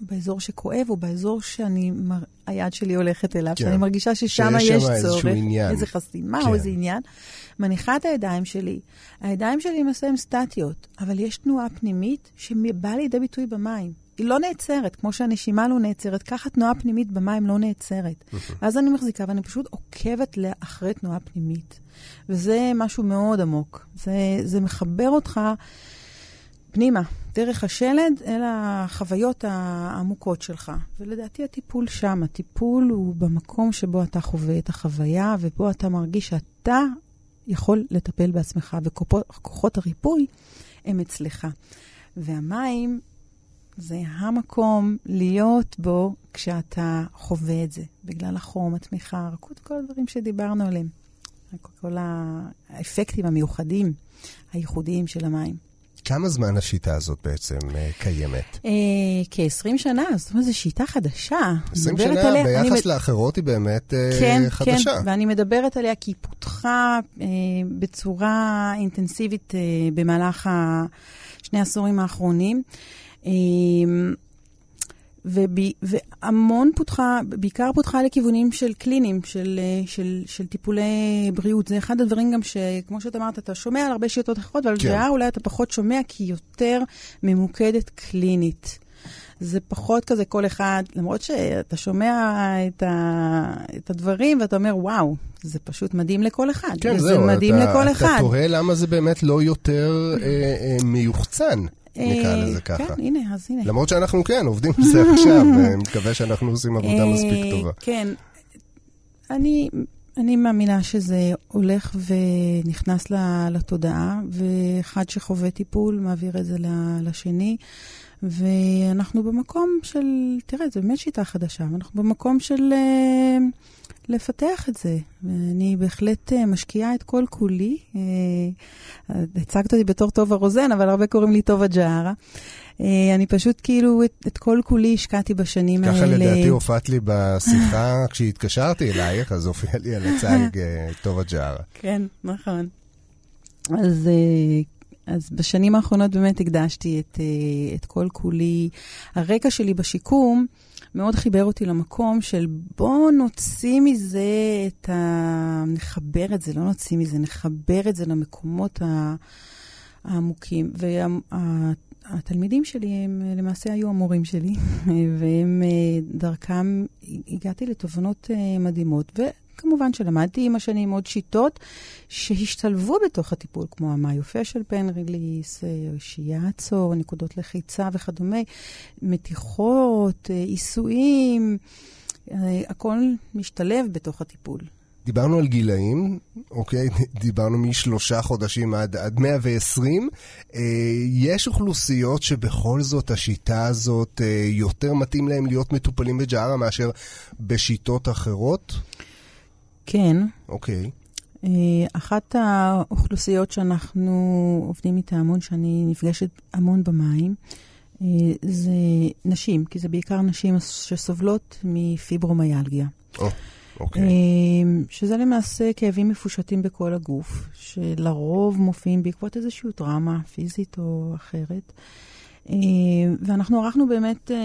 באזור שכואב, או באזור שאני, היד שלי הולכת אליו, כן. שאני מרגישה ששם יש צורך, איזה חסימה כן. או איזה עניין. מניחה את הידיים שלי. הידיים שלי למעשה הן סטטיות, אבל יש תנועה פנימית שבאה לידי ביטוי במים. היא לא נעצרת, כמו שהנשימה לא נעצרת, ככה תנועה פנימית במים לא נעצרת. ואז אני מחזיקה ואני פשוט עוקבת אחרי תנועה פנימית. וזה משהו מאוד עמוק. זה, זה מחבר אותך פנימה, דרך השלד, אל החוויות העמוקות שלך. ולדעתי הטיפול שם, הטיפול הוא במקום שבו אתה חווה את החוויה, ובו אתה מרגיש שאתה יכול לטפל בעצמך, וכוחות הריפוי הם אצלך. והמים זה המקום להיות בו כשאתה חווה את זה, בגלל החום, התמיכה, הרכות, כל הדברים שדיברנו עליהם. כל האפקטים המיוחדים, הייחודיים של המים. כמה זמן השיטה הזאת בעצם uh, קיימת? Uh, כ-20 שנה, זאת אומרת, זו שיטה חדשה. 20 שנה עליה, ביחס. לאחרות היא באמת uh, כן, חדשה. כן, ואני מדברת עליה כי היא פותחה בצורה אינטנסיבית במהלך שני העשורים האחרונים. Uh, וב, והמון פותחה, בעיקר פותחה לכיוונים של קליניים, של, אה, של, של טיפולי בריאות. זה אחד הדברים גם שכמו שאתה אמרת, אתה שומע על הרבה שיטות אחרות, אבל כן. אולי אתה פחות שומע כי היא יותר ממוקדת קלינית. זה פחות כזה כל אחד, למרות שאתה שומע את, ה, את הדברים ואתה אומר, וואו, זה פשוט מדהים לכל אחד. כן, זהו, זה מדהים אתה, לכל אתה אחד. אתה תוהה למה זה באמת לא יותר אה, אה, מיוחצן. נקרא לזה ככה. כן, הנה, אז הנה. למרות שאנחנו כן עובדים בזה עכשיו, (laughs) ואני מקווה שאנחנו עושים עבודה מספיק טובה. כן. אני, אני מאמינה שזה הולך ונכנס לתודעה, ואחד שחווה טיפול מעביר את זה לשני. ואנחנו במקום של, תראה, זו באמת שיטה חדשה, אנחנו במקום של uh, לפתח את זה. ואני בהחלט uh, משקיעה את כל כולי. Uh, הצגת אותי בתור טובה רוזן, אבל הרבה קוראים לי טובה ג'ארה. Uh, אני פשוט כאילו את, את כל כולי השקעתי בשנים ככה האלה. ככה לדעתי הופעת לי בשיחה (laughs) כשהתקשרתי אלייך, אז הופיע לי על הצג (laughs) טובה ג'ארה. כן, נכון. אז אז בשנים האחרונות באמת הקדשתי את, אה, את כל כולי. הרקע שלי בשיקום מאוד חיבר אותי למקום של בוא נוציא מזה את ה... נחבר את זה, לא נוציא מזה, נחבר את זה למקומות העמוקים. התלמידים שלי הם למעשה היו המורים שלי, (laughs) והם אה, דרכם הגעתי לתובנות אה, מדהימות. וכמובן שלמדתי עם השנים עוד שיטות שהשתלבו בתוך הטיפול, כמו המיופה של פן ריליס, שיאצו, נקודות לחיצה וכדומה, מתיחות, עיסויים, הכל משתלב בתוך הטיפול. דיברנו על גילאים, אוקיי? (laughs) דיברנו משלושה חודשים עד, עד 120. אה, יש אוכלוסיות שבכל זאת השיטה הזאת אה, יותר מתאים להם להיות מטופלים בג'ארה מאשר בשיטות אחרות? כן. אוקיי. אה, אחת האוכלוסיות שאנחנו עובדים איתה המון, שאני נפגשת המון במים, אה, זה נשים, כי זה בעיקר נשים שסובלות מפיברומיאלגיה. Oh. אוקיי. אמ, שזה למעשה כאבים מפושטים בכל הגוף, שלרוב מופיעים בעקבות איזושהי טראומה פיזית או אחרת. אמ, ואנחנו ערכנו באמת אה,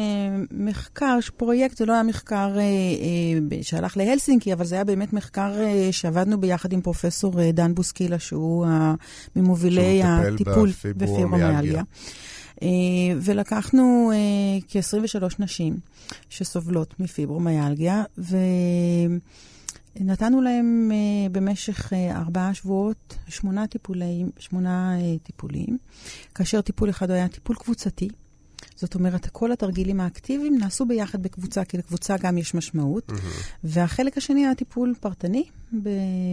מחקר, פרויקט, זה לא היה מחקר אה, אה, שהלך להלסינקי, אבל זה היה באמת מחקר שעבדנו ביחד עם פרופסור דן בוסקילה, שהוא ממובילי הטיפול בפיברומיאלגיה. ולקחנו כ-23 נשים שסובלות מפיברומיאלגיה, ונתנו להם uh, במשך uh, ארבעה שבועות שמונה טיפולים, שמונה uh, טיפולים, כאשר טיפול אחד היה טיפול קבוצתי. זאת אומרת, כל התרגילים האקטיביים נעשו ביחד בקבוצה, כי לקבוצה גם יש משמעות. Mm-hmm. והחלק השני היה טיפול פרטני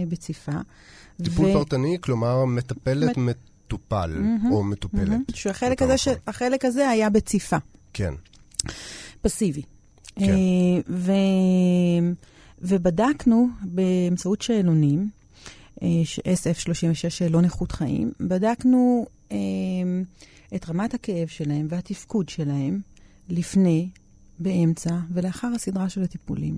בציפה. טיפול ו... פרטני, כלומר, מטפלת מת... מטופל mm-hmm, או מטופלת. Mm-hmm. שהחלק הזה, ש... הזה היה בציפה. כן. פסיבי. כן. אה, ו... ובדקנו באמצעות שאלונים, אה, SF36 שאלון איכות חיים, בדקנו אה, את רמת הכאב שלהם והתפקוד שלהם לפני, באמצע ולאחר הסדרה של הטיפולים.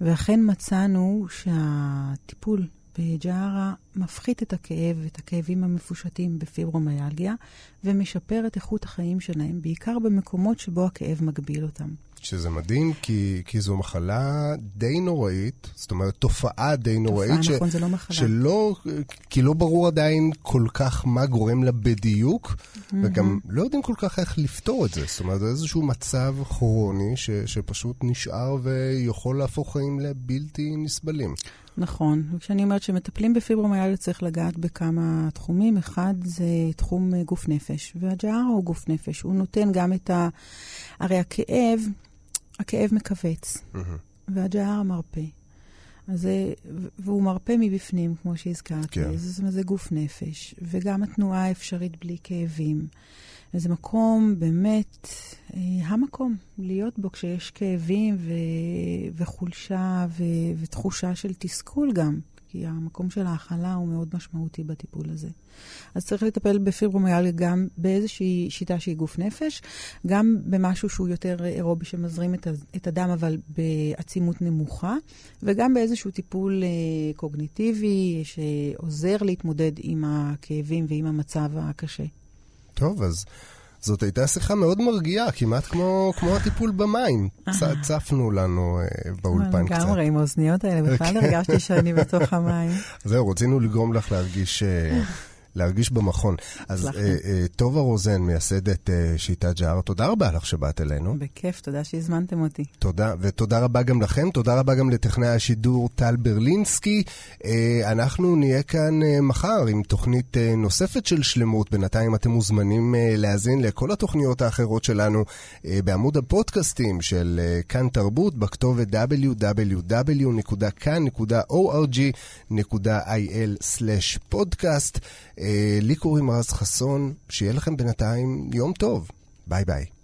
ואכן מצאנו שהטיפול בג'ארה מפחית את הכאב, את הכאבים המפושטים בפיברומיאלגיה, ומשפר את איכות החיים שלהם, בעיקר במקומות שבו הכאב מגביל אותם. שזה מדהים, כי, כי זו מחלה די נוראית, זאת אומרת, תופעה די נוראית. תופעה, ש, נכון, זה לא מחלה. שלא, כי לא ברור עדיין כל כך מה גורם לה בדיוק, mm-hmm. וגם לא יודעים כל כך איך לפתור את זה. זאת אומרת, זה איזשהו מצב כרוני ש, שפשוט נשאר ויכול להפוך חיים לבלתי נסבלים. נכון. וכשאני אומרת שמטפלים בפיברומיאליה צריך לגעת בכמה תחומים. אחד זה תחום גוף נפש, והג'ארה הוא גוף נפש. הוא נותן גם את ה... הרי הכאב, הכאב מכווץ, mm-hmm. והג'ארה מרפא. אז זה, והוא מרפא מבפנים, כמו שהזכרתי. כן. זאת אומרת, זה גוף נפש. וגם התנועה האפשרית בלי כאבים. וזה מקום, באמת, אה, המקום להיות בו כשיש כאבים ו, וחולשה ו, ותחושה של תסכול גם. כי המקום של ההכלה הוא מאוד משמעותי בטיפול הזה. אז צריך לטפל בפיברומיאלגיה גם באיזושהי שיטה שהיא גוף נפש, גם במשהו שהוא יותר אירובי שמזרים את, את הדם אבל בעצימות נמוכה, וגם באיזשהו טיפול אה, קוגניטיבי שעוזר להתמודד עם הכאבים ועם המצב הקשה. טוב, אז זאת הייתה שיחה מאוד מרגיעה, כמעט כמו, כמו הטיפול במים. צ, צפנו לנו uh, באולפן קצת. לגמרי, עם האוזניות האלה, בכלל כן. הרגשתי שאני בתוך המים. (laughs) זהו, רצינו לגרום לך להרגיש... Uh, (laughs) להרגיש במכון. אז uh, uh, טובה רוזן, מייסדת uh, שיטת ג'אר, תודה רבה לך שבאת אלינו. בכיף, תודה שהזמנתם אותי. תודה, ותודה רבה גם לכם, תודה רבה גם לטכנאי השידור טל ברלינסקי. Uh, אנחנו נהיה כאן uh, מחר עם תוכנית uh, נוספת של שלמות. בינתיים אתם מוזמנים uh, להאזין לכל התוכניות האחרות שלנו uh, בעמוד הפודקאסטים של uh, כאן תרבות, בכתובת www.kan.org.il/podcast. לי קוראים רז חסון, שיהיה לכם בינתיים יום טוב. ביי ביי.